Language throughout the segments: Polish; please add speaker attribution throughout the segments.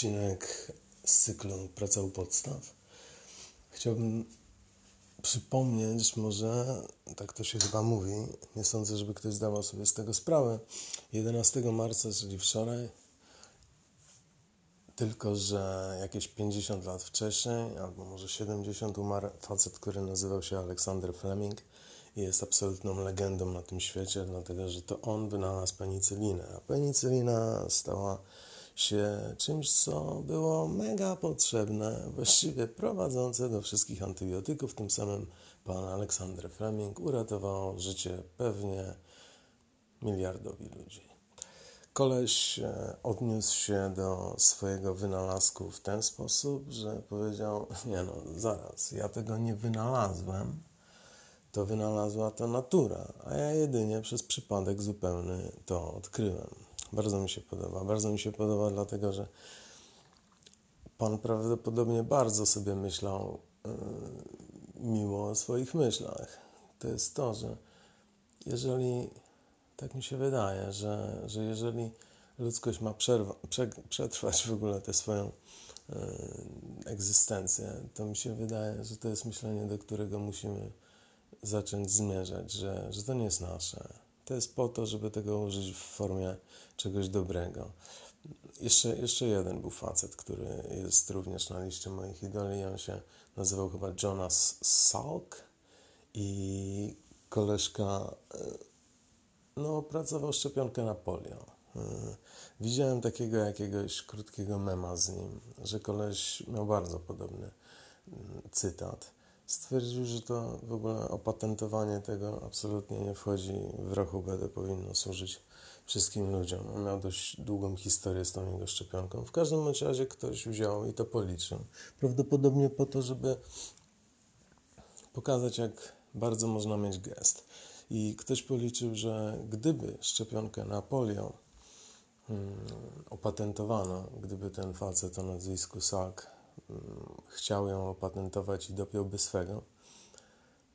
Speaker 1: odcinek z cyklu Praca u podstaw. Chciałbym przypomnieć, może tak to się chyba mówi, nie sądzę, żeby ktoś zdawał sobie z tego sprawę. 11 marca, czyli wczoraj, tylko że jakieś 50 lat wcześniej, albo może 70, umarł facet, który nazywał się Aleksander Fleming i jest absolutną legendą na tym świecie, dlatego że to on wynalazł penicylinę, a penicylina stała się czymś, co było mega potrzebne, właściwie prowadzące do wszystkich antybiotyków. Tym samym pan Aleksander Fleming uratował życie pewnie miliardowi ludzi. Koleś e, odniósł się do swojego wynalazku w ten sposób, że powiedział: Nie, no, zaraz, ja tego nie wynalazłem, to wynalazła to natura, a ja jedynie przez przypadek zupełny to odkryłem. Bardzo mi się podoba. Bardzo mi się podoba, dlatego że Pan prawdopodobnie bardzo sobie myślał yy, miło o swoich myślach. To jest to, że jeżeli, tak mi się wydaje, że, że jeżeli ludzkość ma przerwa, prze, przetrwać w ogóle tę swoją yy, egzystencję, to mi się wydaje, że to jest myślenie, do którego musimy zacząć zmierzać, że, że to nie jest nasze. To jest po to, żeby tego użyć w formie czegoś dobrego. Jeszcze, jeszcze jeden był facet, który jest również na liście moich idoli. On się nazywał chyba Jonas Salk i koleżka e, no, opracował szczepionkę na polio. E, widziałem takiego jakiegoś krótkiego mema z nim, że koleś miał bardzo podobny mm, cytat stwierdził, że to w ogóle opatentowanie tego absolutnie nie wchodzi w rachubę, to powinno służyć wszystkim ludziom. On miał dość długą historię z tą jego szczepionką. W każdym razie ktoś wziął i to policzył. Prawdopodobnie po to, żeby pokazać, jak bardzo można mieć gest. I ktoś policzył, że gdyby szczepionkę na polio hmm, opatentowano, gdyby ten facet o nazwisku Salk chciał ją opatentować i dopiąłby swego,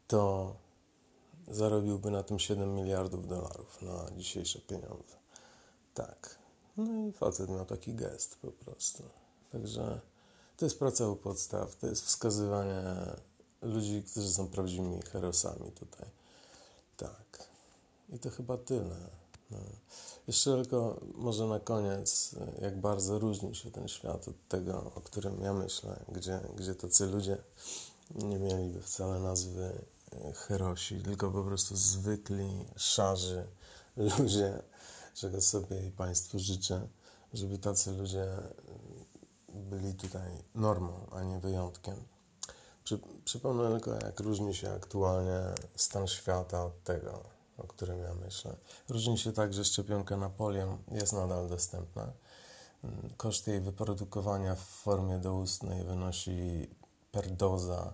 Speaker 1: to zarobiłby na tym 7 miliardów dolarów na dzisiejsze pieniądze. Tak. No i facet miał taki gest po prostu. Także to jest praca u podstaw, to jest wskazywanie ludzi, którzy są prawdziwymi herosami tutaj. Tak. I to chyba tyle. No. Jeszcze tylko może na koniec, jak bardzo różni się ten świat od tego, o którym ja myślę, gdzie, gdzie tacy ludzie nie mieliby wcale nazwy e, herosi, tylko po prostu zwykli, szarzy ludzie, czego sobie i Państwu życzę, żeby tacy ludzie byli tutaj normą, a nie wyjątkiem. Przy, przypomnę tylko, jak różni się aktualnie stan świata od tego, o którym ja myślę. Różni się tak, że szczepionka na polio jest nadal dostępna. Koszt jej wyprodukowania w formie doustnej wynosi per doza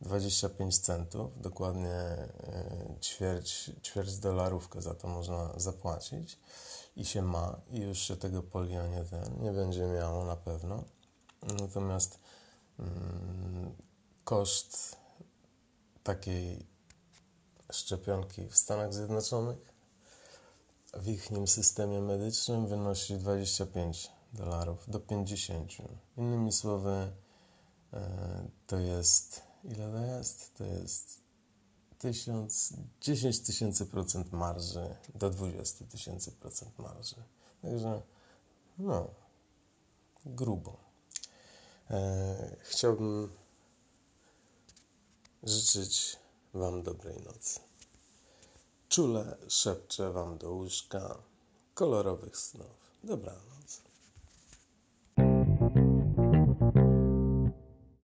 Speaker 1: 25 centów, dokładnie e, ćwierć, ćwierć dolarówkę za to można zapłacić i się ma i już się tego polio nie, ten, nie będzie miało na pewno. Natomiast mm, koszt takiej szczepionki w Stanach Zjednoczonych w ich systemie medycznym wynosi 25 dolarów do 50. Innymi słowy, e, to jest ile to jest? To jest 1000, 10 tysięcy procent marży do 20 tysięcy procent marży. Także no, grubo. E, chciałbym życzyć Wam dobrej nocy. Czule szepczę Wam do łóżka kolorowych snów. Dobranoc.